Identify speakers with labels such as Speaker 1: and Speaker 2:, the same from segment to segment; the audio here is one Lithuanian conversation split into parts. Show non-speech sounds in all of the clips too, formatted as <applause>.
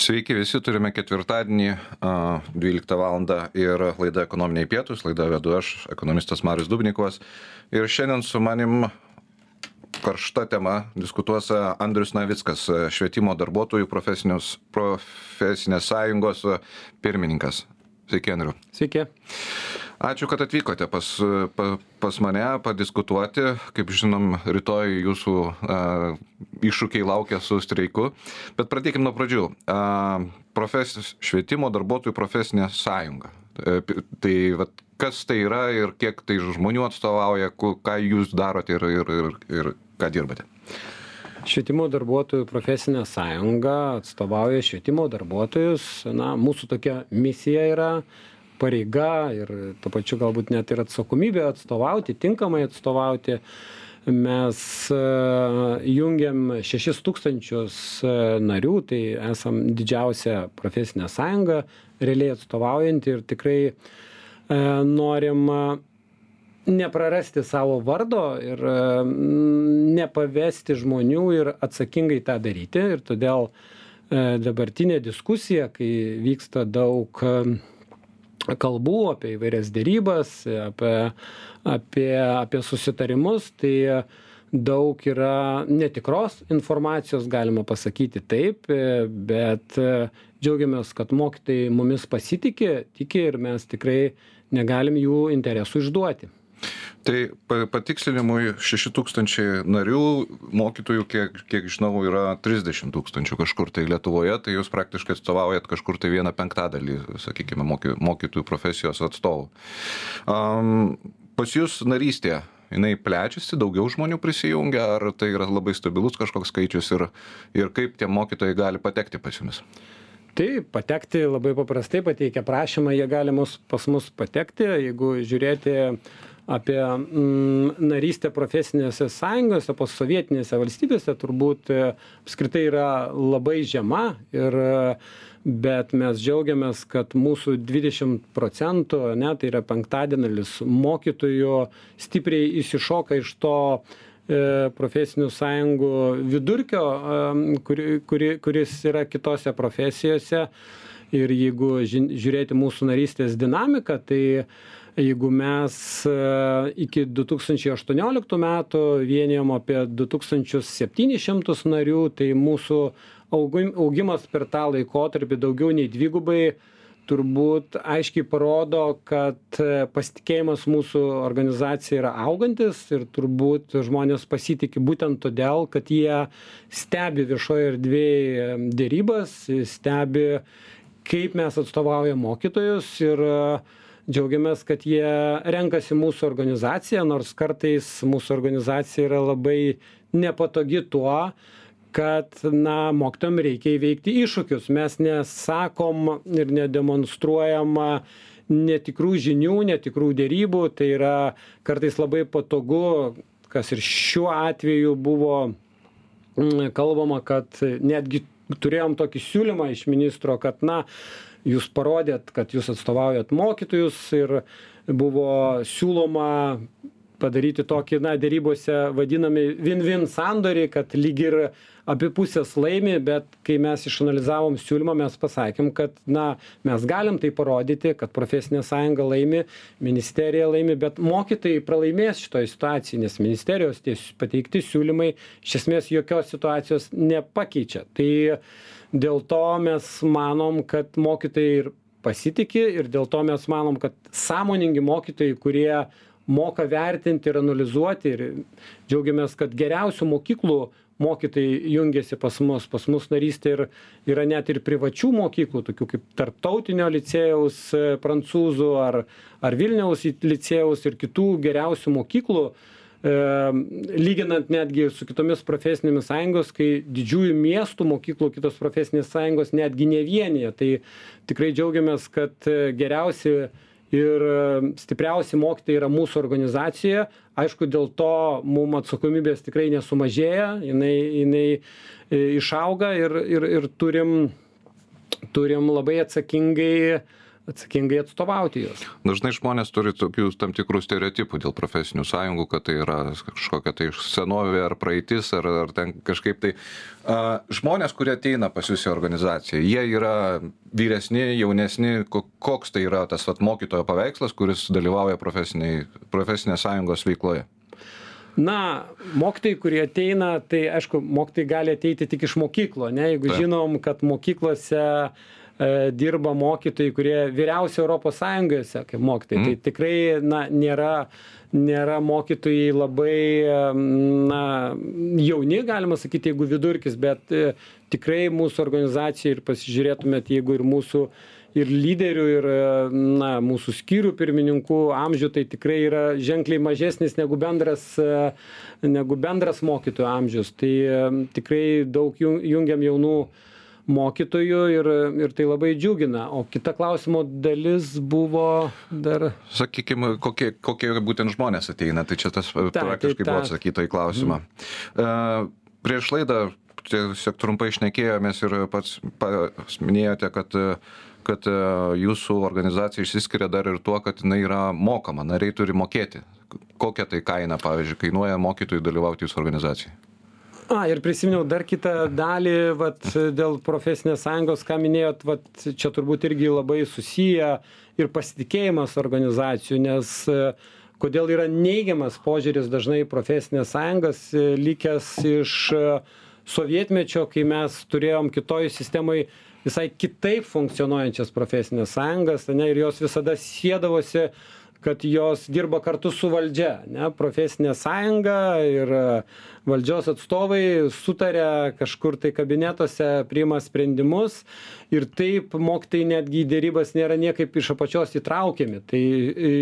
Speaker 1: Sveiki visi, turime ketvirtadienį, 12 val. ir laida ekonominiai pietus, laida vedu aš, ekonomistas Marius Dubnikovas. Ir šiandien su manim karšta tema diskutuos Andrius Navickas, švietimo darbuotojų profesinės sąjungos pirmininkas. Sveiki, Andriu.
Speaker 2: Sveiki.
Speaker 1: Ačiū, kad atvykote pas, pa, pas mane padiskutuoti. Kaip žinom, rytoj jūsų a, iššūkiai laukia su streiku. Bet pradėkime nuo pradžių. A, profes, švietimo darbuotojų profesinė sąjunga. A, e, tai vat, kas tai yra ir kiek tai žmonių atstovauja, ką jūs darote ir, ir, ir, ir ką dirbate?
Speaker 2: Švietimo darbuotojų profesinė sąjunga atstovauja švietimo darbuotojus. Na, mūsų tokia misija yra pareiga ir tuo pačiu galbūt net ir atsakomybė atstovauti, tinkamai atstovauti. Mes e, jungiam 6 tūkstančius e, narių, tai esam didžiausia profesinė sąjunga, realiai atstovaujanti ir tikrai e, norim neprarasti savo vardo ir nepavesti žmonių ir atsakingai tą daryti. Ir todėl dabartinė diskusija, kai vyksta daug kalbų apie įvairias derybas, apie, apie, apie susitarimus, tai daug yra netikros informacijos, galima pasakyti taip, bet džiaugiamės, kad mokytojai mumis pasitikė, tiki ir mes tikrai negalim jų interesų išduoti
Speaker 1: tai pa patikslinimui šeši tūkstančiai narių mokytojų kiek kiek žinau yra trisdešim tūkstančių kažkur tai lietuvoje tai jūs praktiškai atstovaujat kažkur tai vieną penktadalį sakykime moky mokytojų profesijos atstovų. Am pas jus narystė jinai plečiasi daugiau žmonių prisijungia ar tai yra labai stabilus kažkoks skaičius ir ir kaip tie mokytojai gali patekti pas jumis?
Speaker 2: Tai patekti labai paprastai pateikę prašymą jie gali mus pas mus patekti jeigu žiūrėti apie mm, narystę profesinėse sąjungose posovietinėse valstybėse turbūt e, apskritai yra labai žema ir bet mes džiaugiamės kad mūsų dvidešim procentų ane tai yra penktadalis mokytojų stipriai išsišoka iš to e, profesinių sąjungų vidurkio kuri kuri kuris yra kitose profesijose. Ir jeigu žiūrėti mūsų narystės dinamiką tai jeigu mes e, iki du tūkstančiai aštuonioliktų metų vienijom apie du tūkstančius septynis šimtus narių tai mūsų augim augimas per tą laikotarpį daugiau nei dvigubai turbūt aiškiai parodo kad e, pasitikėjimas mūsų organizacija yra augantis ir turbūt žmonės pasitiki būtent todėl kad jie stebi viešoj erdvėj derybas stebi kaip mes atstovaujam mokytojus ir džiaugiamės kad jie renkasi mūsų organizaciją nors kartais mūsų organizacija yra labai nepatogi tuo kad na mokytojam reikia įveikti iššūkius. Mes nesakom ir nedemonstruojam netikrų žinių netikrų derybų. Tai yra kartais labai patogu kas ir šiuo atveju buvo mm, kalbama kad netgi turėjom tokį siūlymą iš ministro kad na jūs parodėt kad jūs atstovaujat mokytojus ir buvo siūloma padaryti tokį na derybose vadinami win win sandorį kad lyg ir abi pusės laimi bet kai mes išanalizavom siūlymą mes pasakėm kad na mes galim tai parodyti kad profesinė sąjunga laimi ministerija laimi bet mokytojai pralaimės šitoj situacijoj nes ministerijos tie pateikti siūlymai iš esmės jokios situacijos nepakeičia. Tai dėl to mes manom kad mokytojai ir pasitiki ir dėl to mes manom kad sąmoningi mokytojai kurie moka vertinti ir analizuoti ir džiaugiamės kad geriausių mokyklų mokytojai jungiasi pas mus. Pas mus narystė ir yra net ir privačių mokyklų tokių kaip tarptautinio licėjaus prancūzų ar ar vilniaus licėjaus ir kitų geriausių mokyklų. Lyginant netgi su kitomis profesinėmis sąjungos kai didžiųjų miestų mokyklų kitos profesinės sąjungos netgi nevienija. Tai tikrai džiaugiamės kad e, geriausi ir e, stipriausi mokytojai yra mūsų organizacijoje aišku dėl to mum atsakomybės tikrai nesumažėja jinai jinai e, išauga ir ir ir turim turim labai atsakingai atsakingai atstovauti juos.
Speaker 1: Dažnai žmonės turi tokių tam tikrų stereotipų dėl profesinių sąjungų, kad tai yra kažkokia tai senovė ar praeitis, ar, ar ten kažkaip tai. A, žmonės, kurie ateina pas jūsų organizaciją, jie yra vyresni, jaunesni, koks tai yra tas vat, mokytojo paveikslas, kuris dalyvauja profesinės sąjungos veikloje?
Speaker 2: Na, mokytojai, kurie ateina, tai aišku, mokytojai gali ateiti tik iš mokyklo, ne? Jeigu Taip. žinom, kad mokyklose e, dirba mokytojai, kurie vyriausi Europos Sąjungose kaip mokytojai, mm. tai tikrai, na, nėra, nėra mokytojai labai, na, jauni, galima sakyti, jeigu vidurkis, bet e, tikrai mūsų organizacija ir pasižiūrėtumėt, jeigu ir mūsų ir lyderių ir na mūsų skyrių pirmininkų amžių tai tikrai yra ženkliai mažesnis negu bendras negu bendras mokytojų amžius tai tikrai daug jungiam jaunų mokytojų ir, ir tai labai džiugina. O kita klausimo dalis buvo dar.
Speaker 1: Sakykime, kokie, kokie būtent žmonės ateina, tai čia tas ta, praktiškai tai ta... buvo atsakyta į klausimą. Mm. Prieš laidą tiesiog trumpai išnekėjomės ir pats, pats minėjote, kad kad e, jūsų organizacija išsiskiria dar ir tuo, kad jinai yra mokama, nariai turi mokėti. Kokią tai kainą, pavyzdžiui, kainuoja mokytojui dalyvauti jūsų organizacijai?
Speaker 2: A, ir prisiminiau dar kitą dalį, vat, dėl profesinės sąjungos, ką minėjot, vat, čia turbūt irgi labai susiję ir pasitikėjimas organizacijų, nes e, kodėl yra neigiamas požiūris dažnai profesinės sąjungas, e, likęs iš sovietmečio, kai mes turėjom kitoj sistemoje visai kitaip funkcionuojančias profesines sąjungas ane ir jos visada siedavosi kad jos dirba kartu su valdžia ne? Profesinė sąjunga ir valdžios atstovai sutaria kažkur tai kabinetuose priima sprendimus ir taip mokytojai netgi į derybas nėra niekaip iš apačios įtraukiami. Tai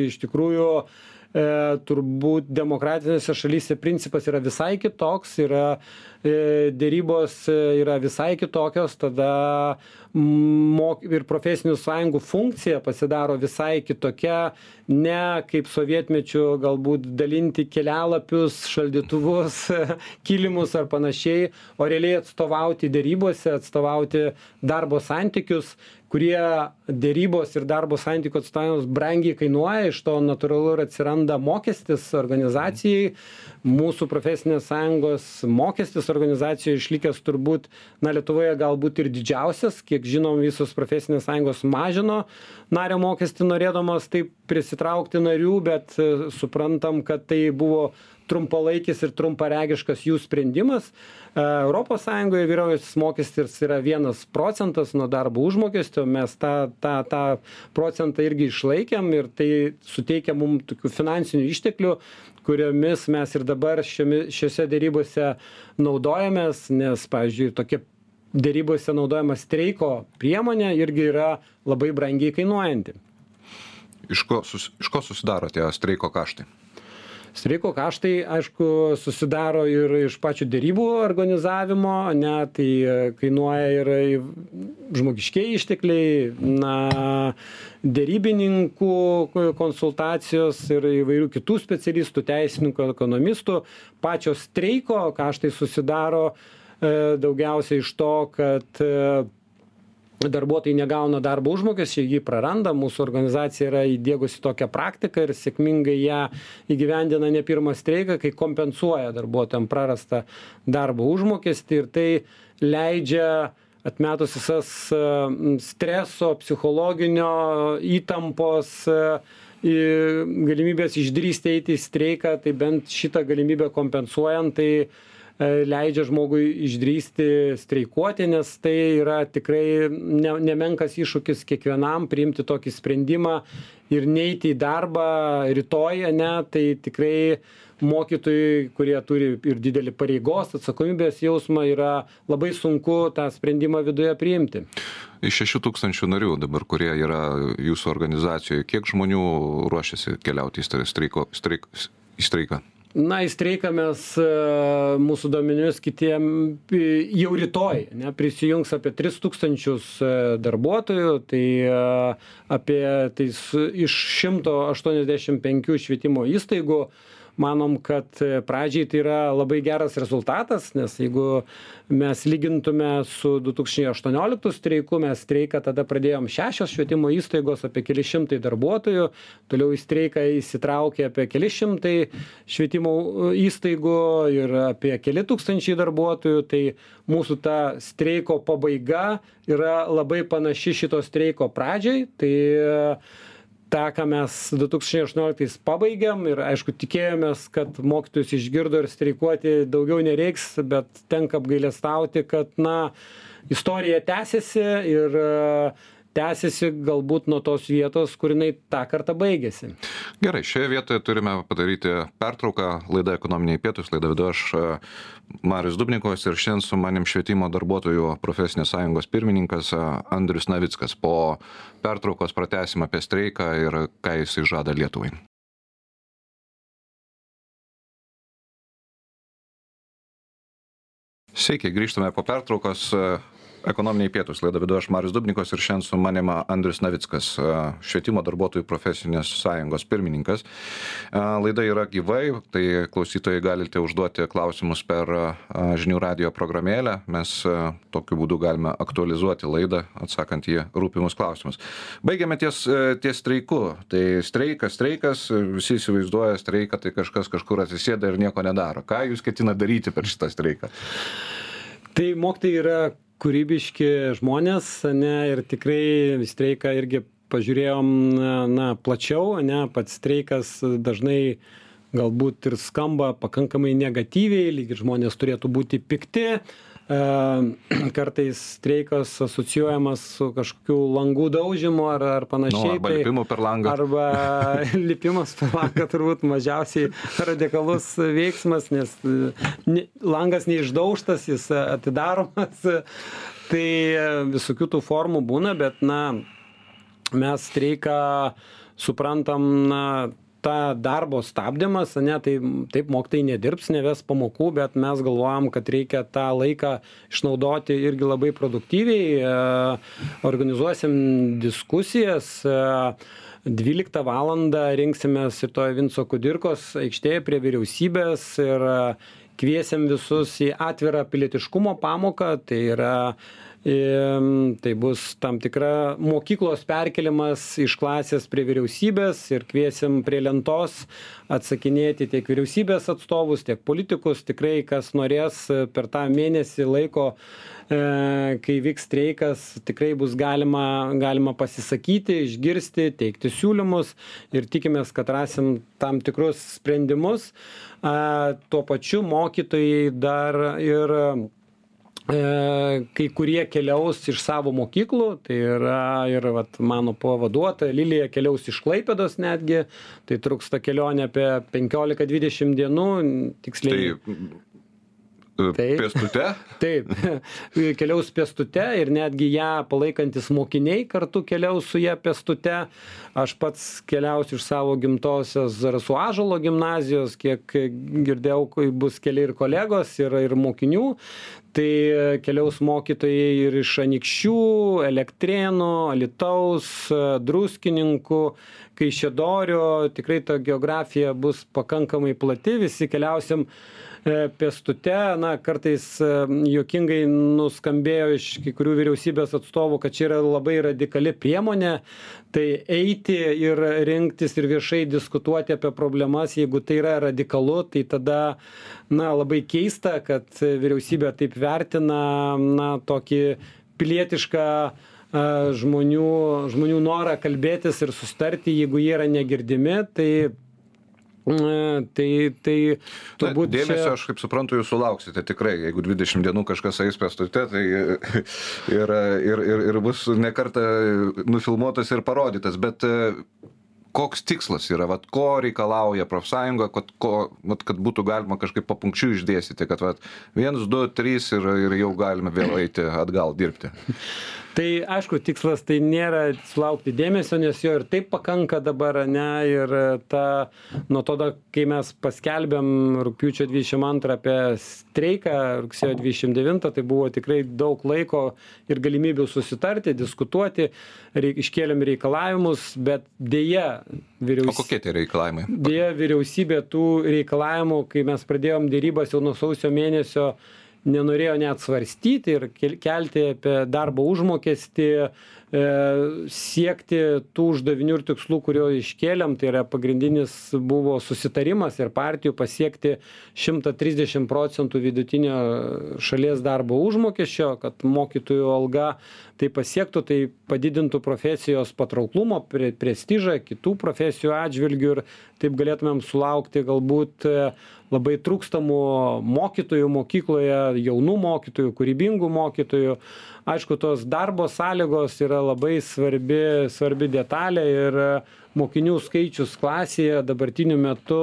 Speaker 2: iš tikrųjų e, turbūt demokratinėse šalyse principas yra visai kitoks, yra e, dėrybos e, yra visai kitokios, tada mok, ir profesinių sąjungų funkcija pasidaro visai kitokia, ne kaip sovietmečių galbūt dalinti kelialapius, šaldytuvus, <laughs> kilimus ar panašiai, o realiai atstovauti dėrybose, atstovauti darbo santykius kurie derybos ir darbo santykių atstovavimas brangiai kainuoja, iš to natūralu ir atsiranda mokestis organizacijai. Mūsų profesinės sąjungos mokestis organizacijoje išlikęs turbūt, na, Lietuvoje galbūt ir didžiausias, kiek žinom, visos profesinės sąjungos mažino nario mokestį norėdamas taip prisitraukti narių, bet e, suprantam, kad tai buvo trumpalaikis ir trumparegiškas jų sprendimas. E, Europos Sąjungoje vyraujantis mokestis yra vienas procentas nuo darbo užmokesčio, mes tą, tą, tą procentą irgi išlaikėm ir tai suteikia mums tokių finansinių išteklių, kuriomis mes ir dabar šiomi, šiuose dėrybose naudojamės, nes, pavyzdžiui, tokie dėrybose naudojama streiko priemonė irgi yra labai brangiai kainuojanti.
Speaker 1: Iš ko, sus, iš ko susidaro tie streiko kaštai?
Speaker 2: Streiko kaštai aišku susidaro ir iš pačio derybų organizavimo ane tai e, kainuoja ir žmogiškieji ištekliai na derybininkų konsultacijos ir įvairių kitų specialistų teisininkų ekonomistų. Pačio streiko kaštai susidaro e, daugiausiai iš to kad e, darbuotojai negauna darbo užmokesčio jį praranda. Mūsų organizacija yra įdiegusi tokią praktiką ir sėkmingai ją įgyvendina ne pirmą streiką kai kompensuoja darbuotojam prarastą darbo užmokestį ir tai leidžia atmetus visas streso psichologinio įtampos galimybės išdrįsti eiti į streiką tai bent šitą galimybę kompensuojant tai E, leidžia žmogui išdrįsti streikuoti, nes tai yra tikrai ne, nemenkas iššūkis kiekvienam priimti tokį sprendimą ir neiti į darbą rytoj, ne, tai tikrai mokytojai, kurie turi ir didelį pareigos, atsakomybės jausmą, yra labai sunku tą sprendimą viduje priimti.
Speaker 1: Iš 6 tūkstančių narių dabar, kurie yra jūsų organizacijoje, kiek žmonių ruošiasi keliauti į, streiko, streik, į streiką?
Speaker 2: Na į streiką mes e, mūsų duomenimis kitiem jau rytoj ne prisijungs apie tris tūkstančius e, darbuotojų. Tai e, apie tai iš šimto aštuoniasdešim penkių švietimo įstaigų manom kad pradžiai tai yra labai geras rezultatas nes jeigu mes lygintume su du tūkstančiai aštuonioliktų streiku mes streiką tada pradėjom šešios švietimo įstaigos apie keli šimtai darbuotojų toliau į streiką įsitraukė apie keli šimtai švietimo įstaigų ir apie keli tūkstančiai darbuotojų tai mūsų ta streiko pabaiga yra labai panaši šito streiko pradžiai tai tą ką mes du tūkstančiai aštuonioliktais pabaigėm ir aišku tikėjomės kad mokytojus išgirdo ir streikuoti daugiau nereiks bet tenka apgailestauti kad na istorija tęsiasi ir tęsiasi galbūt nuo tos vietos kur jinai tą kartą baigėsi.
Speaker 1: Gerai šioje vietoje turime padaryti pertrauką. Laida ekonominiai pietūs laidą vedu aš marius dubnikovas ir šiandien su manim švietimo darbuotojų profesinės sąjungos pirmininkas andrius navickas. Po pertraukos pratęsim apie streiką ir ką jisai žada lietuvai. Sveiki, grįžtame po pertraukos ekonominiai pietūs. Laidą vedu aš marius dubnikovas ir šiandien su manim andrius navickas švietimo darbuotojų profesinės sąjungos pirmininkas. Laida yra gyvai tai klausytojai galite užduoti klausimus per žinių radijo programėlę. Mes tokiu būdu galime aktualizuoti laidą atsakant į rūpimus klausimus. Baigiame ties ties streiku. Tai streikas streikas visi įsivaizduoja streiką tai kažkas kažkur atsisėda ir nieko nedaro. Ką jūs ketinat daryti per šitą streiką?
Speaker 2: Tai mokytojai yra kūrybiški žmonės ane ir tikrai streiką irgi pažiūrėjom na plačiau ane pats streikas dažnai galbūt ir skamba pakankamai negatyviai lyg ir žmonės turėtų būti pikti <clears throat> kartais streikas asocijuojamas su kažkokiu langų daužymu ar, ar panašiai.
Speaker 1: Nu, arba lipimu per langą.
Speaker 2: Arba <laughs> lipimas per langą turbūt mažiausiai radikalus veiksmas, nes langas neišdaužtas, jis atidaromas. <laughs> Tai visokių tų formų būna, bet na, mes streiką suprantam, na, ta darbo stabdymas ane tai taip mokytojai nedirbs neves pamokų bet mes galvojam kad reikia tą laiką išnaudoti irgi labai produktyviai e, organizuosim diskusijas e, dvyliktą valandą rinksimės rytoj vinco kudirkos aikštėje prie vyriausybės ir kviesim visus į atvirą pilietiškumo pamoką tai yra tai bus tam tikra mokyklos perkėlimas iš klasės prie vyriausybės ir kviesim prie lentos atsakinėti tiek vyriausybės atstovus tiek politikus. Tikrai kas norės per tą mėnesį laiko e, kai vyks streikas tikrai bus galima galima pasisakyti išgirsti teikti siūlymus ir tikimės kad rasim tam tikrus sprendimus. Tuo pačiu mokytojai dar ir kai kurie keliaus iš savo mokyklų tai yra ir vat mano pavaduotoja lilija keliaus iš klaipėdos netgi tai truks ta kelionė apie penkiolika dvidešim dienų tiksliai
Speaker 1: tai Taip. Pėstute? <laughs>
Speaker 2: Taip, <laughs> keliaus pėstute ir netgi ją palaikantis mokiniai kartu keliaus su ją pėstute. Aš pats keliausiu iš savo gimtosios Zarasų Ažalo gimnazijos, kiek girdėjau, bus keli ir kolegos, ir, ir mokinių. Tai keliaus mokytojai ir iš Anikščių, Elektrėnų, Alitaus, Druskininkų, Kaišėdorio. Tikrai ta geografija bus pakankamai plati, visi keliausim E, pėstute na kartais e, juokingai nuskambėjo iš kai kurių vyriausybės atstovų kad čia yra labai radikali priemonė tai eiti ir rinktis ir viešai diskutuoti apie problemas jeigu tai yra radikalu tai tada na labai keista kad vyriausybė taip vertina na tokį pilietišką e, žmonių žmonių norą kalbėtis ir susitarti jeigu jie yra negirdimi tai
Speaker 1: Tai, tai turbūt. Na, dėmesio, čia... aš kaip suprantu, jūs sulauksite tikrai, jeigu 20 dienų kažkas eis pėstute, tai <laughs> ir, ir, ir, ir bus nekarta nufilmuotas ir parodytas, bet e, koks tikslas yra, vat, ko reikalauja profsąjunga, kad, ko, vat, kad būtų galima kažkaip papunkčių išdėstyti, kad vat, 1, 2, 3 ir, ir jau galime vėl eiti atgal dirbti. <laughs>
Speaker 2: tai aišku tikslas tai nėra sulaukti dėmesio nes jo ir taip pakanka dabar ane ir ta nuo tada kai mes paskelbėm rugpjūčio dvidešim antrą apie streiką rugsėjo dvidešim devintą tai buvo tikrai daug laiko ir galimybių susitarti diskutuoti reik iškėlėm reikalavimus bet deja
Speaker 1: vyriaus o kokie tie reikalavimai?
Speaker 2: deja vyriausybė tų reikalavimų kai mes pradėjom derybas jau nuo sausio mėnesio nenorėjo net svarstyti ir kelti apie darbo užmokestį siekti tų uždavinių ir tikslų, kurio iškėlėm, tai yra pagrindinis buvo susitarimas ir partijų pasiekti 130 procentų vidutinio šalies darbo užmokesčio, kad mokytojų alga tai pasiektų, tai padidintų profesijos patrauklumo, prestižą kitų profesijų atžvilgių ir taip galėtumėm sulaukti galbūt e, labai trūkstamų mokytojų mokykloje, jaunų mokytojų, kūrybingų mokytojų. Aišku tos darbo sąlygos yra labai svarbi svarbi detalė ir mokinių skaičius klasėje dabartiniu metu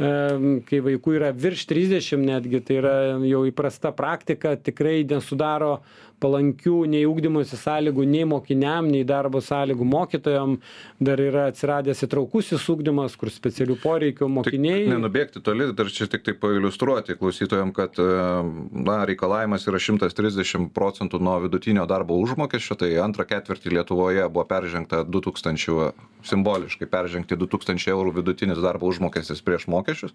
Speaker 2: kai vaikų yra virš trisdešim netgi tai yra jau įprasta praktika tikrai nesudaro palankių nei ugdymosi sąlygų nei mokiniam nei darbo sąlygų mokytojam dar yra atsiradęs įtraukusis ugdymas kur specialių poreikių mokiniai
Speaker 1: nenubėgti toli dar čia tiktai pailiustruoti klausytojam kad e, na reikalavimas yra šimtas trisdešim procentų nuo vidutinio darbo užmokesčio tai antrą ketvirtį lietuvoje buvo peržengta du tūkstančių simboliškai peržengti du tūkstančiai eurų vidutinis darbo užmokestis prieš mokesčius.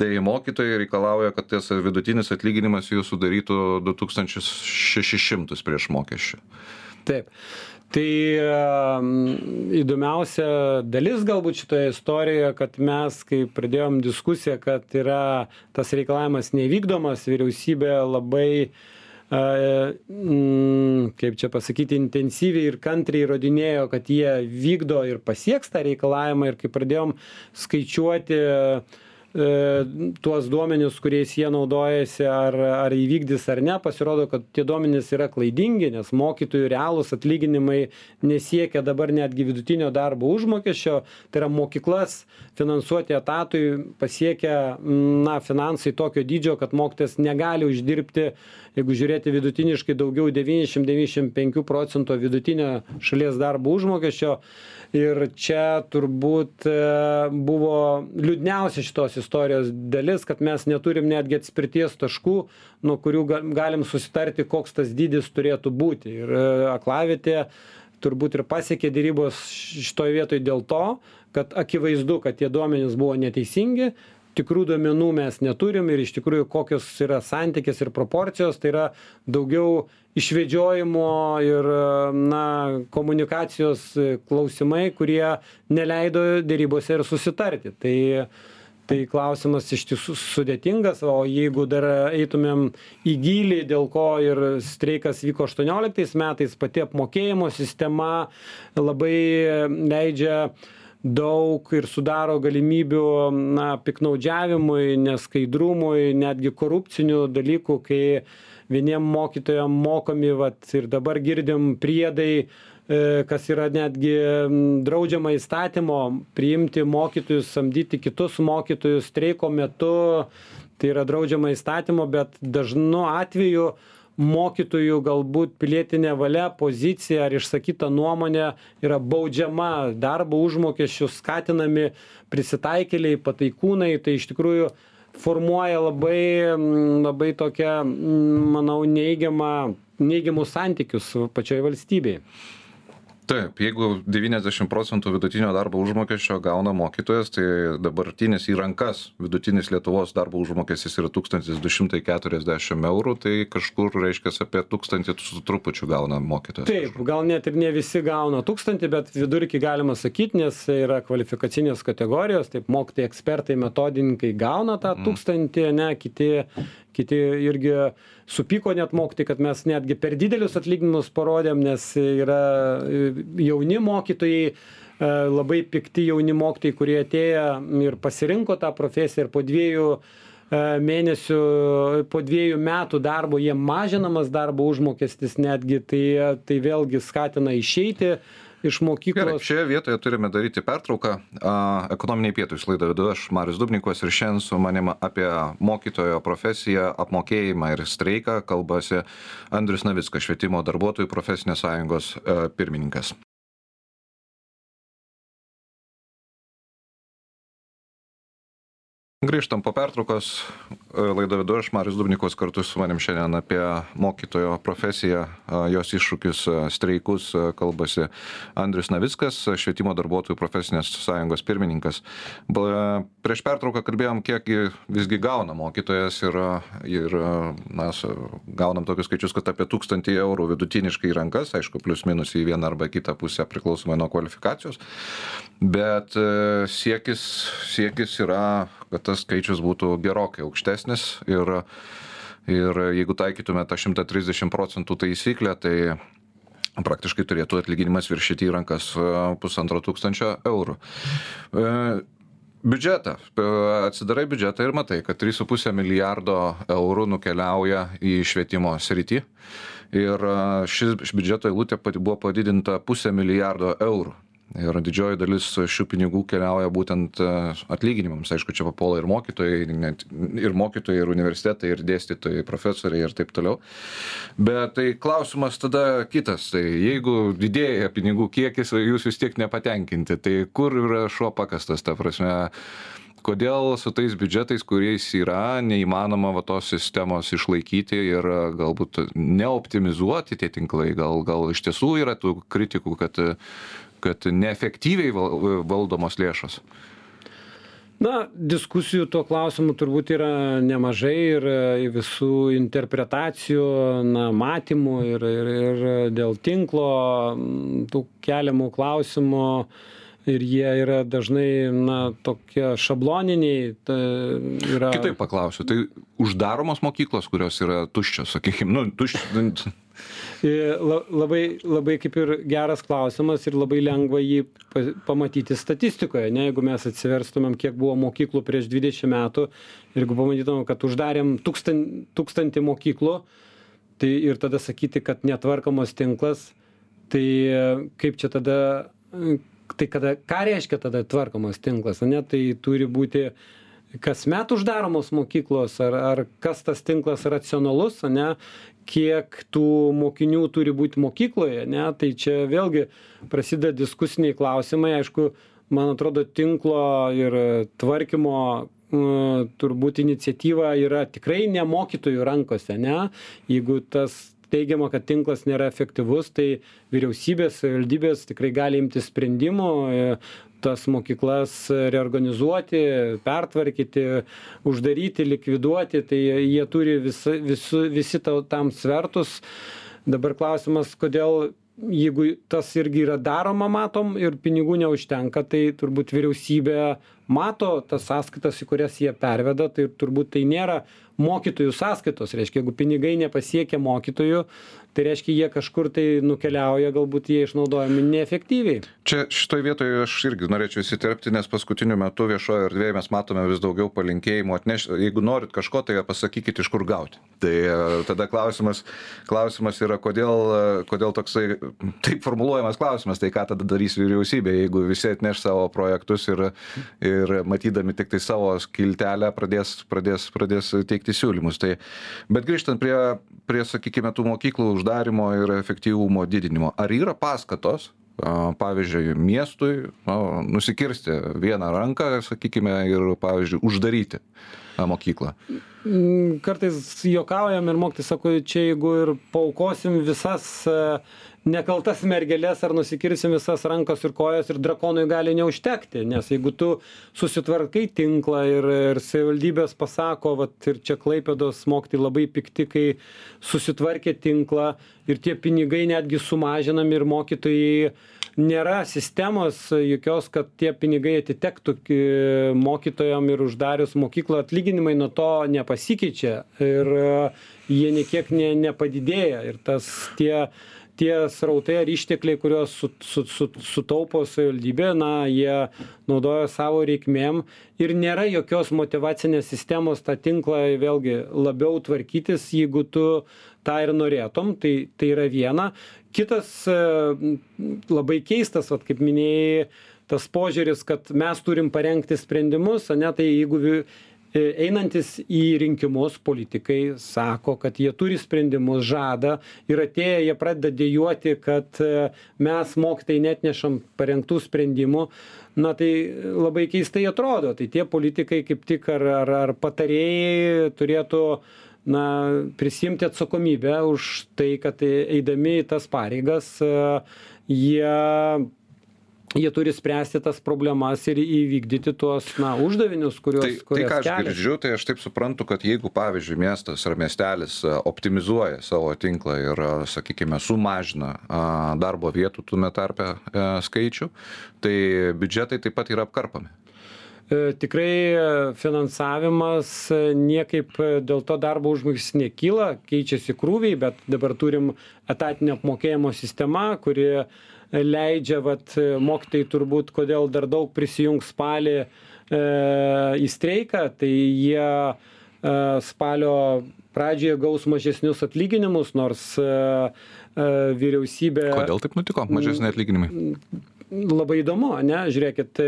Speaker 1: Tai mokytojai reikalauja kad tas vidutinis atlyginimas jų sudarytų du tūkstančius šešis šešis šimtus prieš mokesčių.
Speaker 2: Taip. Tai įdomiausia dalis galbūt šitoje istorijoje, kad mes, kai pradėjom diskusiją, kad yra tas reikalavimas nevykdomas, vyriausybė labai, kaip čia pasakyti, intensyviai ir kantriai įrodinėjo, kad jie vykdo ir pasieks tą reikalavimą ir kai pradėjom skaičiuoti E, tuos duomenis kuriais jie naudojasi ar ar įvykdys ar ne pasirodo kad tie duomenys yra klaidingi nes mokytojų realūs atlyginimai nesiekia dabar netgi vidutinio darbo užmokesčio. Tai yra mokyklas finansuoti etatui pasiekia na finansai tokio dydžio kad mokytojas negali uždirbti jeigu žiūrėti vidutiniškai daugiau devyniasdešim devyniasdešim penkių procentų vidutinio šalies darbo užmokesčio ir čia turbūt e, buvo liūdniausia šitos istorijos dalis kad mes neturim netgi atspirties taškų nuo kurių galim susitarti koks tas dydis turėtų būti. Ir e, aklavietė turbūt ir pasiekė derybos šitoj vietoj dėl to kad akivaizdu kad tie duomenys buvo neteisingi tikrų duomenų mes neturim ir iš tikrųjų kokios yra santykis ir proporcijos tai yra daugiau išvedžiojimo ir na komunikacijos klausimai kurie neleido derybose ir susitarti. Tai tai klausimas iš tiesų sudėtingas o jeigu dar eitumėm į gylį dėl ko ir streikas vyko aštuonioliktais metais pati apmokėjimo sistema labai leidžia daug ir sudaro galimybių na piktnaudžiavimui neskaidrumui netgi korupcinių dalykų kai vieniem mokytojam mokami vat ir dabar girdim priedai e, kas yra netgi draudžiama įstatymo priimti mokytojus samdyti kitus mokytojus streiko metu. Tai yra draudžiama įstatymo bet dažnu atveju mokytojų galbūt pilietinė valia pozicija ar išsakyta nuomonė yra baudžiama darbo užmokesčiu skatinami prisitaikėliai pataikūnai tai iš tikrųjų formuoja labai labai tokią manau neigiamą neigiamus santykius pačioj valstybėj
Speaker 1: taip jeigu devyniasdešim procentų vidutinio darbo užmokesčio gauna mokytojas tai dabartinis į rankas vidutinis lietuvos darbo užmokestis yra tūkstantis du šimtai keturiasdešim eurų tai kažkur reiškias apie tūkstantį su trupučiu gauna mokytojas
Speaker 2: taip gal net ir ne visi gauna tūkstantį bet vidurkį galima sakyt nes yra kvalifikacinės kategorijos taip mokytojai ekspertai metodininkai gauna tą mhm. tūkstantį ane kiti kiti irgi supyko net mokytojai kad mes netgi per didelius atlyginimus parodėm nes yra jauni mokytojai e, labai pikti jauni mokytojai kurie atėję ir pasirinko tą profesiją ir po dviejų e, mėnesių po dviejų metų darbo jiem mažinamas darbo užmokestis netgi tai tai vėlgi skatina išeiti iš
Speaker 1: Gerai,
Speaker 2: mokyklos.
Speaker 1: šioje vietoje turime daryti pertrauką. Ekonominiai pietūs laidą vedu aš, Marius Dubnikovas, ir šiandien su manim apie mokytojo profesiją, apmokėjimą ir streiką kalbasi Andrius Navickas, švietimo darbuotojų profesinės sąjungos e, pirmininkas. Grįžtam po pertraukos. E, Laidą vedu aš, Marius Dubnikovas, kartu su manim šiandien apie mokytojo profesiją, e, jos iššūkius, e, streikus kalbasi Andrius Navickas, švietimo darbuotojų profesinės sąjungos pirmininkas. Prieš pertrauką kalbėjom, kiek gi visgi gauna mokytojas ir, ir su- gaunam tokius skaičius, kad apie 1000 eurų vidutiniškai į rankas, aišku, plius minus į vieną arba kitą pusę priklausomai nuo kvalifikacijos. Bet siekis, siekis yra, kad tas skaičius būtų gerokai aukštesnis ir, ir jeigu taikytume tą 130 procentų taisyklę, tai praktiškai turėtų atlyginimas viršyti į rankas e, pusantro tūkstančio eurų. E, Biudžetą. E, Atsidarai biudžetą ir matai, kad 3,5 milijardo eurų nukeliauja į švietimo sritį. Ir šis biudžeto eilutė buvo padidinta pusę milijardo eurų. Ir didžioji dalis šių pinigų keliauja būtent e, atlyginimams. Aišku, čia papuola ir mokytojai, net, ir mokytojai, ir universitetai, ir dėstytojai, profesoriai ir taip toliau. Bet tai klausimas tada kitas. Tai jeigu didėja pinigų kiekis, jūs vis tiek nepatenkinti, tai kur yra šuo pakastas, ta prasme, kodėl su tais biudžetais, kuriais yra, neįmanoma va, tos sistemos išlaikyti ir a, galbūt neoptimizuoti tie tinklai, gal, gal iš tiesų yra tų kritikų, kad, kad neefektyviai val- valdomos lėšos.
Speaker 2: Na, diskusijų tuo klausimu turbūt yra nemažai ir visų interpretacijų, na, matymų ir, ir, ir dėl tinklo tų keliamų klausimų. Ir jie yra dažnai, na, tokie šabloniniai. Ta, yra...
Speaker 1: Kitaip paklausiu, tai uždaromos mokyklos, kurios yra tuščios, sakykime, nu, tuščios.
Speaker 2: La- Labai, labai kaip ir geras klausimas ir labai lengva jį pa- pamatyti statistikoje. Ne, jeigu mes atsiverstumėm, kiek buvo mokyklų prieš 20 metų ir jeigu pamatytumėm, kad uždarėm tūkstan, tūkstantį mokyklų, tai ir tada sakyti, kad netvarkomos tinklas, tai kaip čia tada, tai kada, ką reiškia tada tvarkomos tinklas, ne, tai turi būti kasmet uždaromos mokyklos, ar, ar kas tas tinklas racionalus, ne, kiek tų mokinių turi būti mokykloje, ne, tai čia vėlgi prasideda diskusiniai klausimai, aišku, man atrodo, tinklo ir tvarkymo turbūt iniciatyva yra tikrai ne mokytojų rankose, ne, jeigu tas teigiama, kad tinklas nėra efektyvus, tai vyriausybės, valdybės tikrai gali imti sprendimų, e, tas mokyklas reorganizuoti, pertvarkyti, uždaryti, likviduoti, tai jie turi visi, visi, visi tau- tam svertus. Dabar klausimas, kodėl jeigu tas irgi yra daroma, matom, ir pinigų neužtenka, tai turbūt vyriausybė mato tas sąskaitas, į kurias jie perveda, tai turbūt tai nėra mokytojų sąskaitos. Reiškia, jeigu pinigai nepasiekia mokytojų, tai reiškia, jie kažkur tai nukeliauja, galbūt jie išnaudojami neefektyviai.
Speaker 1: Čia šitoje vietoje aš irgi norėčiau įsiterpti, nes paskutiniu metu viešoje erdvėje mes matome vis daugiau palinkėjimų atnešti. Jeigu norit kažko, tai pasakykit, iš kur gauti. Tai e, tada klausimas, klausimas yra, kodėl, e, kodėl toksai taip formuluojamas klausimas, tai ką tada darys vyriausybė, jeigu visi atneš savo projektus ir, ir matydami tik tai savo skiltelę pradės, pradės, pradės teikti siūlymus. Tai, bet grįžtant prie, prie, sakykime, tų mokyklų uždarimo ir efektyvumo didinimo, ar yra paskatos pavyzdžiui, miestui nu, nusikirsti vieną ranką, sakykime, ir, pavyzdžiui, uždaryti mokyklą.
Speaker 2: Mm, Kartais juokaujam ir mokytis sako, čia jeigu ir paukosim visas e, nekaltas mergelės ar nusikirsim visas rankas ir kojas ir drakonui gali neužtekti, nes jeigu tu susitvarkai tinklą ir, ir savivaldybės pasako, vat, ir čia klaipėdos mokti labai pikti, kai susitvarkė tinklą ir tie pinigai netgi sumažinami ir mokytojai nėra sistemos jokios, kad tie pinigai atitektų ki- mokytojam ir uždarius mokyklą atlyginimai nuo to nepasikeičia ir e, jie niekiek ne, nepadidėja. Ir tas tie tie srautai ar ištekliai kuriuos su su su sutaupo savivaldybė na jie naudoja savo reikmėm ir nėra jokios motyvacinės sistemos tą tinklą vėlgi labiau tvarkytis jeigu tu tą ir norėtum tai tai yra viena. Kitas e, labai keistas vat kaip minėjai tas požiūris kad mes turim parengti sprendimus ane tai jeigu E, einantys į rinkimus politikai sako kad jie turi sprendimus žada ir atėję jie pradeda dejuoti kad e, mes mokytojai neatnešam parengtų sprendimų. Na tai labai keistai atrodo. Tai tie politikai kaip tik ar ar ar patarėjai turėtų na prisiimti atsakomybę už tai kad eidami į tas pareigas e, jie jie turi spręsti tas problemas ir įvykdyti tuos na uždavinius kuriuos
Speaker 1: tai, tai ką aš girdžiu, tai aš taip suprantu, kad jeigu, pavyzdžiui, miestas ar miestelis e, optimizuoja savo tinklą ir, e, sakykime, sumažina darbo vietų tume tarpe e, skaičių, tai biudžetai taip pat yra apkarpami.
Speaker 2: Tikrai finansavimas niekaip dėl to darbo užmokestis nekyla, keičiasi krūviai, bet dabar turim etatinio apmokėjimo sistemą, kuri leidžia vat mokytojai turbūt kodėl dar daug prisijungs spalį e, į streiką, tai jie e, spalio pradžioje gaus mažesnius atlyginimus, nors e, vyriausybė.
Speaker 1: Kodėl taip nutiko, mažesni atlyginimai?
Speaker 2: Labai įdomu, ne, žiūrėkit,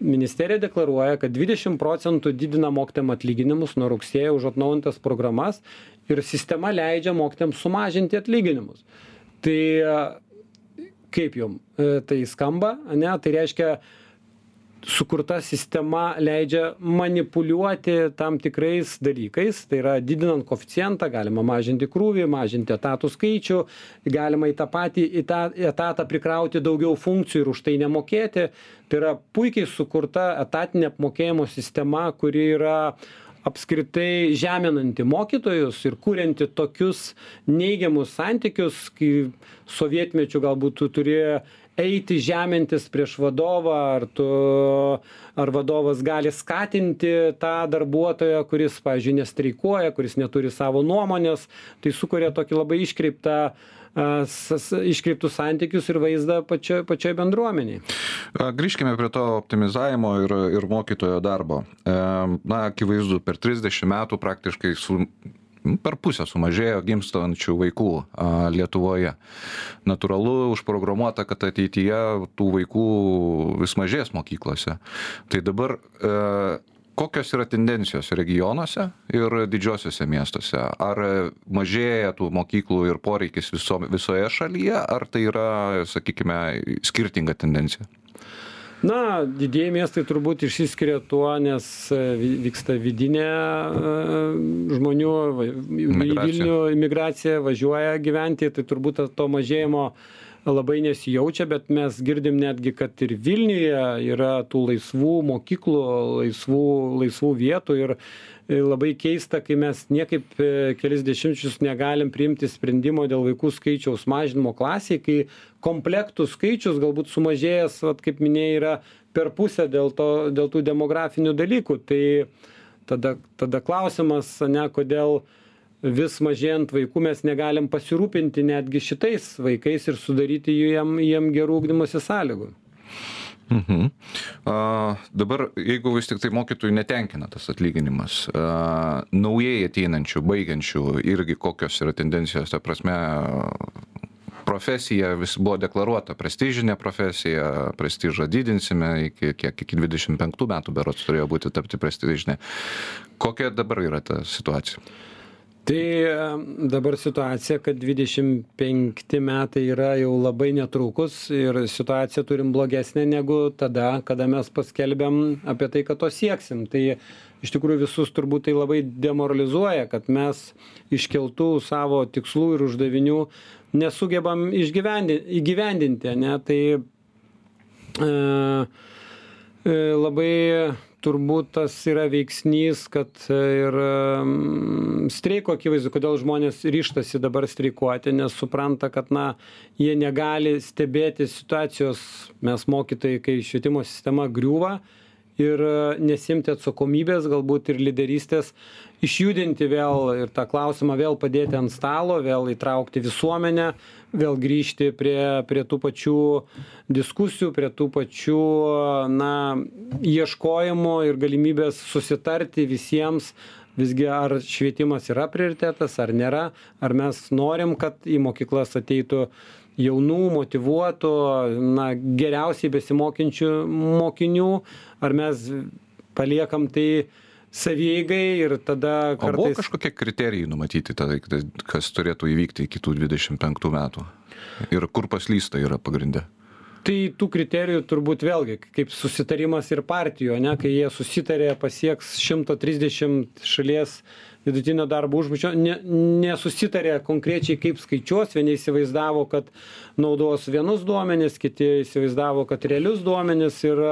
Speaker 2: ministerija deklaruoja, kad 20 procentų didina mokytėm atlyginimus nuo rugsėjo už atnaujintas programas ir sistema leidžia mokytėm sumažinti atlyginimus. Tai kaip jum e, tai skamba ane? Tai reiškia sukurta sistema leidžia manipuliuoti tam tikrais dalykais tai yra didinant koeficientą galima mažinti krūvį mažinti etatų skaičių galima į tą patį į tą etatą prikrauti daugiau funkcijų ir už tai nemokėti. Tai yra puikiai sukurta etatinė apmokėjimo sistema kuri yra apskritai žeminanti mokytojus ir kurianti tokius neigiamus santykius kai sovietmečiu galbūt tu turi eiti žemintis prieš vadovą ar tu ar vadovas gali skatinti tą darbuotoją kuris pavyzdžiui nestreikuoja kuris neturi savo nuomonės tai sukuria tokį labai iškreiptą iškreiptus santykius ir vaizdą pačioj, pačioj bendruomeniai.
Speaker 1: Grįžkime prie to optimizavimo ir, ir mokytojo darbo. Na, akivaizdu, per 30 metų praktiškai su, per pusę sumažėjo gimstančių vaikų a, Lietuvoje. Natūralu, užprogramuota, kad ateityje tų vaikų vis mažės mokyklose. Tai dabar e, kokios yra tendencijos regionuose ir didžiuosiuose miestuose? Ar mažėja tų mokyklų ir poreikis viso visoje šalyje ar tai yra sakykime skirtinga tendencija?
Speaker 2: Na didieji miestai turbūt išsiskiria tuo nes e, vyksta vidinė e, žmonių į vilnių imigracija važiuoja gyventi tai turbūt to mažėjimo labai nesijaučia bet mes girdim netgi kad ir vilniuje yra tų laisvų mokyklų laisvų laisvų vietų ir e, labai keista kai mes niekaip e, kelis dešimtmečius negalim priimti sprendimo dėl vaikų skaičiaus mažinimo klasėj kai komplektų skaičius galbūt sumažėjęs vat kaip minėjai yra per pusę dėl to dėl tų demografinių dalykų. Tai tada tada klausimas ane kodėl vis mažėjant vaikų mes negalim pasirūpinti netgi šitais vaikais ir sudaryti jiem jiem gerų ugdymosi sąlygų
Speaker 1: Mhm. A, dabar, jeigu vis tik tai mokytojų netenkina tas atlyginimas, a, naujai ateinančių, baigiančių, irgi kokios yra tendencijos, ta prasme, profesija vis buvo deklaruota prestižinė profesija, prestižą didinsime iki, kiek, iki 25 metų berots turėjo būti tapti prestižinė. Kokia dabar yra ta situacija?
Speaker 2: Tai dabar situacija kad dvidešim penkti metai yra jau labai netrukus ir situaciją turim blogesnę negu tada kada mes paskelbėm apie tai kad to sieksim. Tai iš tikrųjų visus turbūt tai labai demoralizuoja kad mes iškeltų savo tikslų ir uždavinių nesugebam išgyvendi įgyvendinti ane? Tai e, e, labai turbūt tas yra veiksnys kad ir streiko akivaizdu kodėl žmonės ryžtasi dabar streikuoti nes supranta kad na jie negali stebėti situacijos. Mes mokytojai kai švietimo sistema griūva ir nesiimti atsakomybės galbūt ir lyderystės išjudinti vėl ir tą klausimą vėl padėti ant stalo vėl įtraukti visuomenę vėl grįžti prie prie tų pačių diskusijų prie tų pačių na ieškojimų ir galimybės susitarti visiems visgi ar švietimas yra prioritetas ar nėra ar mes norim kad į mokyklas ateitų jaunų motyvuotų na geriausiai besimokančių mokinių ar mes paliekam tai savieigai ir tada
Speaker 1: O buvo
Speaker 2: kartais
Speaker 1: kažkokie kriterijai numatyti, tada, kas turėtų įvykti iki tų 25 metų? Ir kur paslysta yra pagrindė?
Speaker 2: Tai tų kriterijų turbūt vėlgi kaip susitarimas ir partijų ane kai jie susitarė pasieks šimto trisdešimt šalies vidutinio darbo užmokesčio ne nesusitarė konkrečiai kaip skaičiuos vieni įsivaizdavo kad naudos vienus duomenis kiti įsivaizdavo kad realius duomenis ir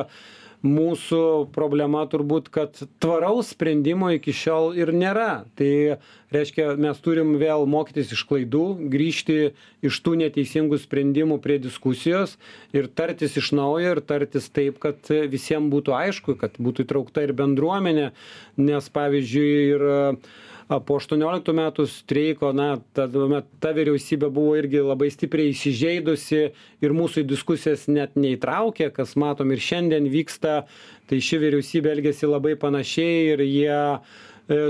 Speaker 2: mūsų problema turbūt kad tvaraus sprendimo iki šiol ir nėra. Tai reiškia mes turim vėl mokytis iš klaidų grįžti iš tų neteisingų sprendimų prie diskusijos ir tartis iš naujo ir tartis taip kad visiem būtų aišku kad būtų įtraukta ir bendruomenė. Nes pavyzdžiui ir po aštuonioliktų metų streiko na ta tuomet ta vyriausybė buvo irgi labai stipriai įsižeidusi ir mūsų į diskusijas net neįtraukė kas matom ir šiandien vyksta. Tai ši vyriausybė elgiasi labai panašiai ir jie e,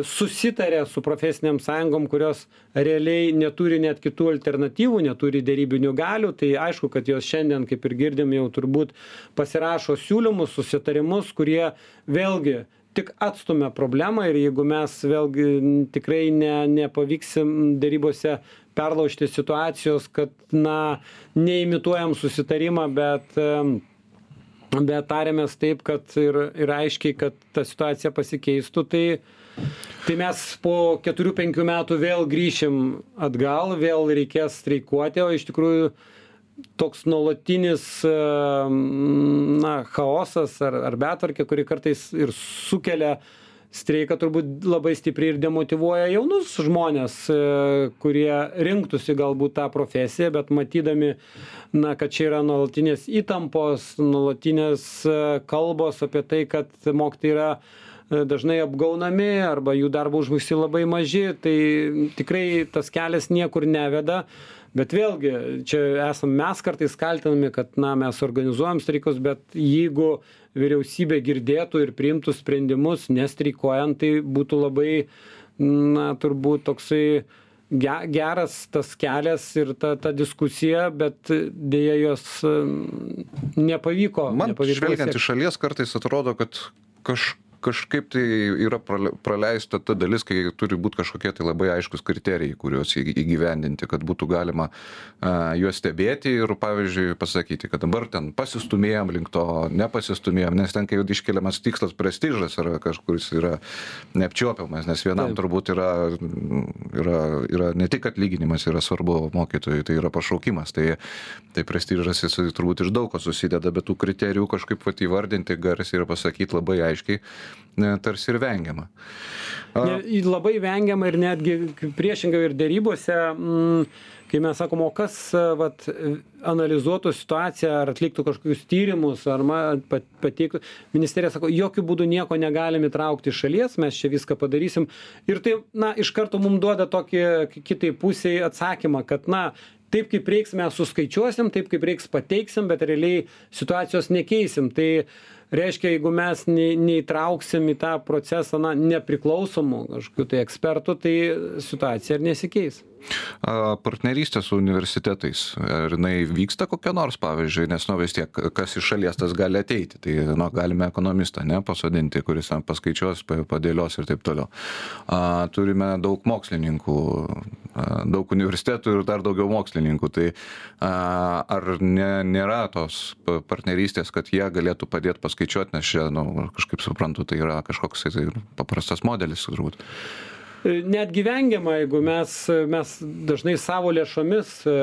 Speaker 2: susitarė su profesinėm sąjungom kurios realiai neturi net kitų alternatyvų neturi derybinių galių. Tai aišku kad jos šiandien kaip ir girdim jau turbūt pasirašo siūlymus susitarimus kurie vėlgi tik atstumia problemą ir jeigu mes vėlgi tikrai ne nepavyksim derybose perlaužti situacijos kad na neimituojam susitarimą bet bet tariamės taip kad ir ir aiškiai kad ta situacija pasikeistų tai tai mes po keturių penkių metų vėl grįšim atgal vėl reikės streikuoti o iš tikrųjų toks nuolatinis na chaosas ar ar betvarkė kuri kartais ir sukelia streiką turbūt labai stipriai ir demotyvuoja jaunus žmones kurie rinktųsi galbūt tą profesiją bet matydami na kad čia yra nuolatinės įtampos nuolatinės kalbos apie tai kad mokytojai yra dažnai apgaunami arba jų darbo užmokesčiai labai maži tai tikrai tas kelias niekur neveda bet vėlgi čia esam mes kartais kaltinami kad na mes organizuojam streikus bet jeigu vyriausybė girdėtų ir priimtų sprendimus nestreikuojant tai būtų labai na turbūt toksai ge geras tas kelias ir ta ta diskusija bet deja jos nepavyko
Speaker 1: Man
Speaker 2: nepavyko
Speaker 1: žvelgiant iš šalies kartais atrodo, kad kaž, kažkaip tai yra prale- praleista ta dalis, kai turi būti kažkokie tai labai aiškus kriterijai, kuriuos įgyvendinti, kad būtų galima juos stebėti ir, pavyzdžiui, pasakyti, kad dabar ten pasistumėjom link to, nepasistumėjom, nes ten, kai jau iškeliamas tikslas prestižas yra kažkuris yra neapčiuopiamas, nes vienam
Speaker 2: Taip.
Speaker 1: turbūt yra, yra, yra ne tik atlyginimas yra svarbu mokytojui, tai yra pašaukimas, tai, tai prestižas jis turbūt iš daug ko susideda, bet tų kriterijų kažkaip vat įvardinti garsiai ir pasakyti labai aiškiai, tarsi ir vengiama.
Speaker 2: Ne, labai vengiama ir netgi priešingai ir dėrybose, mm, kai mes sakom, o kas e, vat, e, analizuotų situaciją ar atliktų kažkokius tyrimus, ar ma- pat- pateiktų. Ministerija sako, jokių būdų nieko negalim įtraukti iš šalies, mes čia viską padarysim. Ir tai, na, iš karto mums duoda tokį kitai pusiai atsakymą, kad, na, taip kaip reiks mes suskaičiuosim, taip kaip reiks pateiksim, bet realiai situacijos nekeisim. Tai reiškia, jeigu mes nei, neįtrauksim į tą procesą na, nepriklausomų kažkokių tai ekspertų, tai situacija ir nesikeis.
Speaker 1: Partnerystė su universitetais, ar jinai vyksta kokia nors, pavyzdžiui, nes, nu, vis tiek, kas iš šalies tas gali ateiti, tai, nu, galime ekonomistą, ne, pasodinti, kuris ten paskaičiuos, pa- padėlios ir taip toliau. Turime daug mokslininkų, daug universitetų ir dar daugiau mokslininkų, tai ar ne, nėra tos pa- partnerystės, kad jie galėtų padėti paskaičiuoti, nes čia, nu, kažkaip suprantu, tai yra kažkoks tai paprastas modelis, turbūt.
Speaker 2: Netgi vengiama, jeigu mes, mes dažnai savo lėšomis e,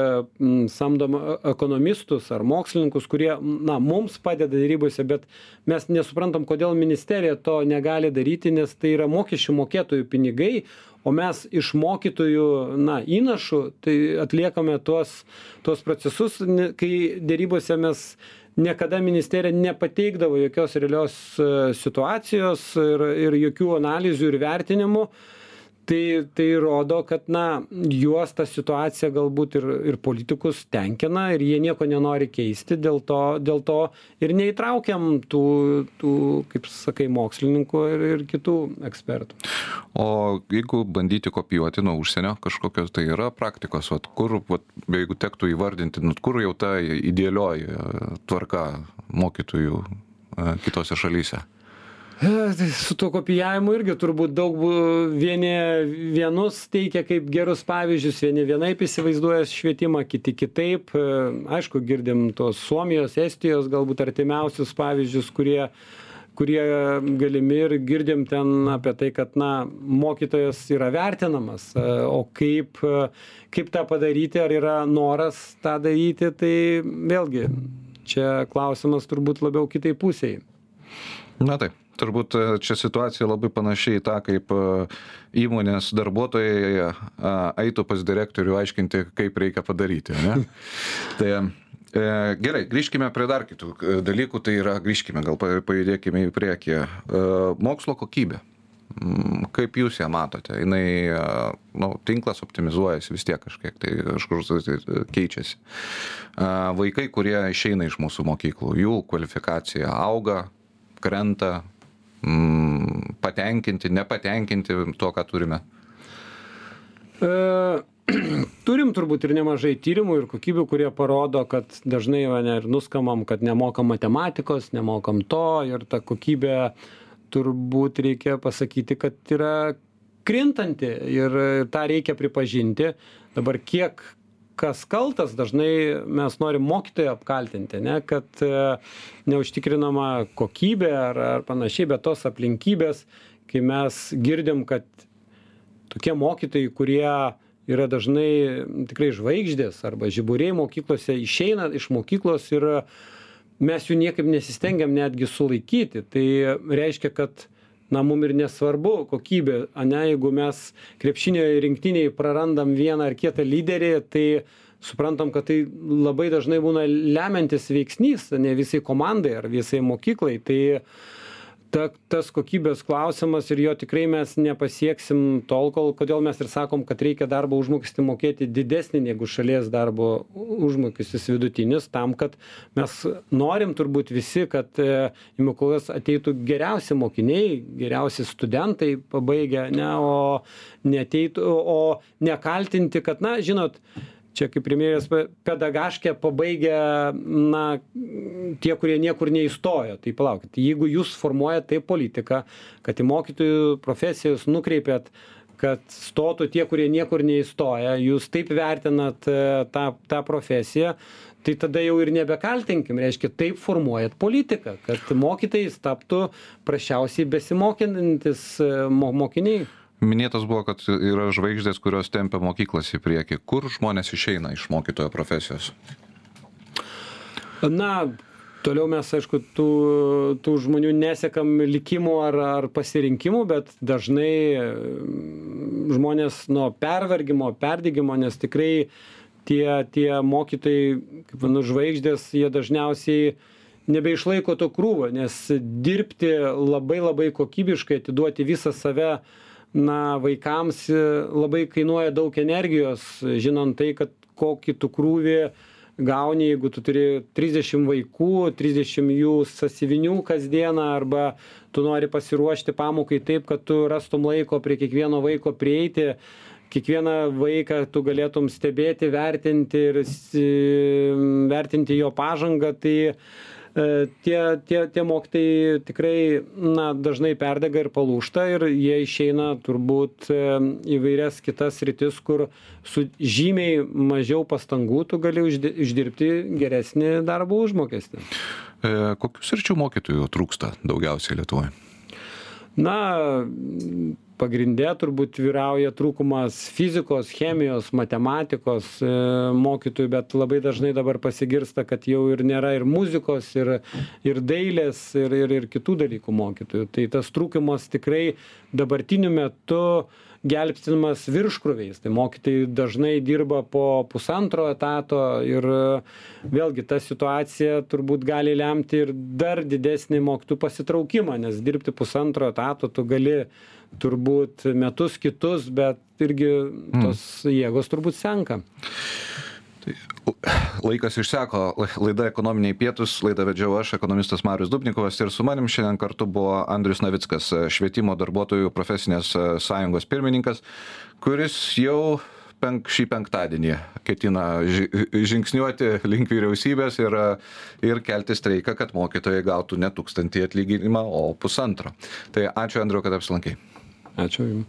Speaker 2: samdom e- ekonomistus ar mokslininkus, kurie na, mums padeda dėrybose, bet mes nesuprantam, kodėl ministerija to negali daryti, nes tai yra mokesčių mokėtojų pinigai, o mes iš mokytojų na, įnašų tai atliekame tuos, tuos procesus, kai dėrybose mes niekada ministerija nepateikdavo jokios realios e, situacijos ir, ir jokių analizių ir vertinimų tai tai rodo kad na juos ta situacija galbūt ir ir politikus tenkina ir jie nieko nenori keisti dėl to dėl to ir neįtraukiam tų tų kaip sakai mokslininkų ir ir kitų ekspertų.
Speaker 1: O jeigu bandyti kopijuoti nuo užsienio kažkokios tai yra praktikos vat kur vat jeigu tektų įvardinti nu kur jau ta idealioji tvarka mokytojų kitose šalyse?
Speaker 2: E, su tuo kopijavimu irgi turbūt daug vieni vienus teikia kaip gerus pavyzdžius, vieni vienaip įsivaizduoja švietimą, kiti kitaip. E, aišku, girdim tos Suomijos, Estijos galbūt artimiausius pavyzdžius, kurie kurie galimi ir girdim ten apie tai, kad na, mokytojas yra vertinamas, e, o kaip, kaip tą padaryti, ar yra noras tą daryti, tai vėlgi čia klausimas turbūt labiau kitai pusiai.
Speaker 1: Na taip turbūt e, čia situacija labai panaši į tą kaip e, įmonės darbuotojai eitų pas direktorių aiškinti kaip reikia padaryti ane? <laughs> Tai e, gerai grįžkime prie dar kitų dalykų. Tai yra grįžkime gal pajudėkime į priekį. Mokslo kokybė. Mm, kaip jūs ją matote? Jinai nu tinklas optimizuojasi vis tiek kažkiek tai kažkur keičiasi. Vaikai kurie išeina iš mūsų mokyklų jų kvalifikacija auga krenta mm, patenkinti, nepatenkinti tuo, ką turime?
Speaker 2: E, <clears throat> turim turbūt ir nemažai tyrimų ir kokybių, kurie parodo, kad dažnai ne, ir nuskamam, kad nemokam matematikos, nemokam to ir ta kokybė turbūt reikia pasakyti, kad yra krintanti ir tą reikia pripažinti. Dabar kiek kas kaltas dažnai mes norim mokytoją apkaltinti ane kad e, neužtikrinama kokybė ar ar panašiai bet tos aplinkybės kai mes girdim kad tokie mokytojai kurie yra dažnai tikrai žvaigždės arba žiburiai mokyklose išeina iš mokyklos ir mes jų niekaip nesistengiam netgi sulaikyti. Tai reiškia kad na mum ir nesvarbu kokybė ane jeigu mes krepšinio rinktinėj prarandam vieną ar kitą lyderį tai suprantam kad tai labai dažnai būna lemiantis veiksnys ane visai komandai ar visai mokyklai. Tai ta tas kokybės klausimas ir jo tikrai mes nepasieksim tol kol kodėl mes ir sakom kad reikia darbo užmokestį mokėti didesnį negu šalies darbo užmokestis vidutinis tam kad mes norim turbūt visi kad e, į mokyklas ateitų geriausi mokiniai geriausi studentai pabaigę ane o neateitų o nekaltinti kad na žinot čia kaip premjerės pedagaškę pabaigę na tie kurie niekur neįstojo. Tai palaukit jeigu jūs formuojat taip politiką kad į mokytojų profesiją jūs nukreipiat kad stotų tie kurie niekur neįstoję jūs taip vertinat e, tą tą profesiją tai tada jau ir nebekaltinkim. Reiškia taip formuojat politiką kad mokytojais taptų prasčiausiai besimokantys e, mo mokiniai
Speaker 1: minėtas buvo kad yra žvaigždės kurios tempia mokyklas į priekį. Kur žmonės išeina iš mokytojo profesijos?
Speaker 2: Na toliau mes aišku tų tų žmonių nesekam likimų ar ar pasirinkimų bet dažnai mm, žmonės nuo pervargimo perdegimo nes tikrai tie tie mokytojai kaip vadinu žvaigždės jie dažniausiai nebeišlaiko to krūvio nes dirbti labai labai kokybiškai atiduoti visą save na vaikams e, labai kainuoja daug energijos žinant tai kad kokį tu krūvį gauni jeigu tu turi trisdešim vaikų trisdešim jų sąsiuvinių kasdieną arba tu nori pasiruošti pamokai taip kad tu rastum laiko prie kiekvieno vaiko prieiti kiekvieną vaiką tu galėtum stebėti vertinti ir vertinti jo pažangą tai E, tie tie tie mokytojai tikrai na dažnai perdega ir palūžta ir jie išeina turbūt e, įvairias kitas sritis kur su žymiai mažiau pastangų tu gali uždi uždirbti geresnį darbo užmokestį.
Speaker 1: E, kokių sričių mokytojų trūksta daugiausiai lietuvoj
Speaker 2: na pagrinde turbūt vyrauja trūkumas fizikos chemijos matematikos e, mokytojų bet labai dažnai dabar pasigirsta kad jau ir nėra ir muzikos ir ir dailės ir ir ir kitų dalykų mokytojų. Tai tas trūkumas tikrai dabartiniu metu gelbstimas virškrūviais tai mokytojai dažnai dirba po pusantro etato ir vėlgi ta situacija turbūt gali lemti ir dar didesnį mokytojų pasitraukimą nes dirbti pusantro etato tu gali turbūt metus kitus bet irgi tos jėgos turbūt senka
Speaker 1: Laikas išseko, laida ekonominiai pietus, laidą vedžiau aš, ekonomistas Marius Dubnikovas ir su manim šiandien kartu buvo Andrius Navickas, švietimo darbuotojų profesinės sąjungos pirmininkas, kuris jau penk, šį penktadienį ketina žingsniuoti link vyriausybės ir, ir kelti streiką, kad mokytojai gautų ne tūkstantį atlyginimą, o pusantro. Tai ačiū Andriu, kad apsilankai.
Speaker 2: Ačiū Jums.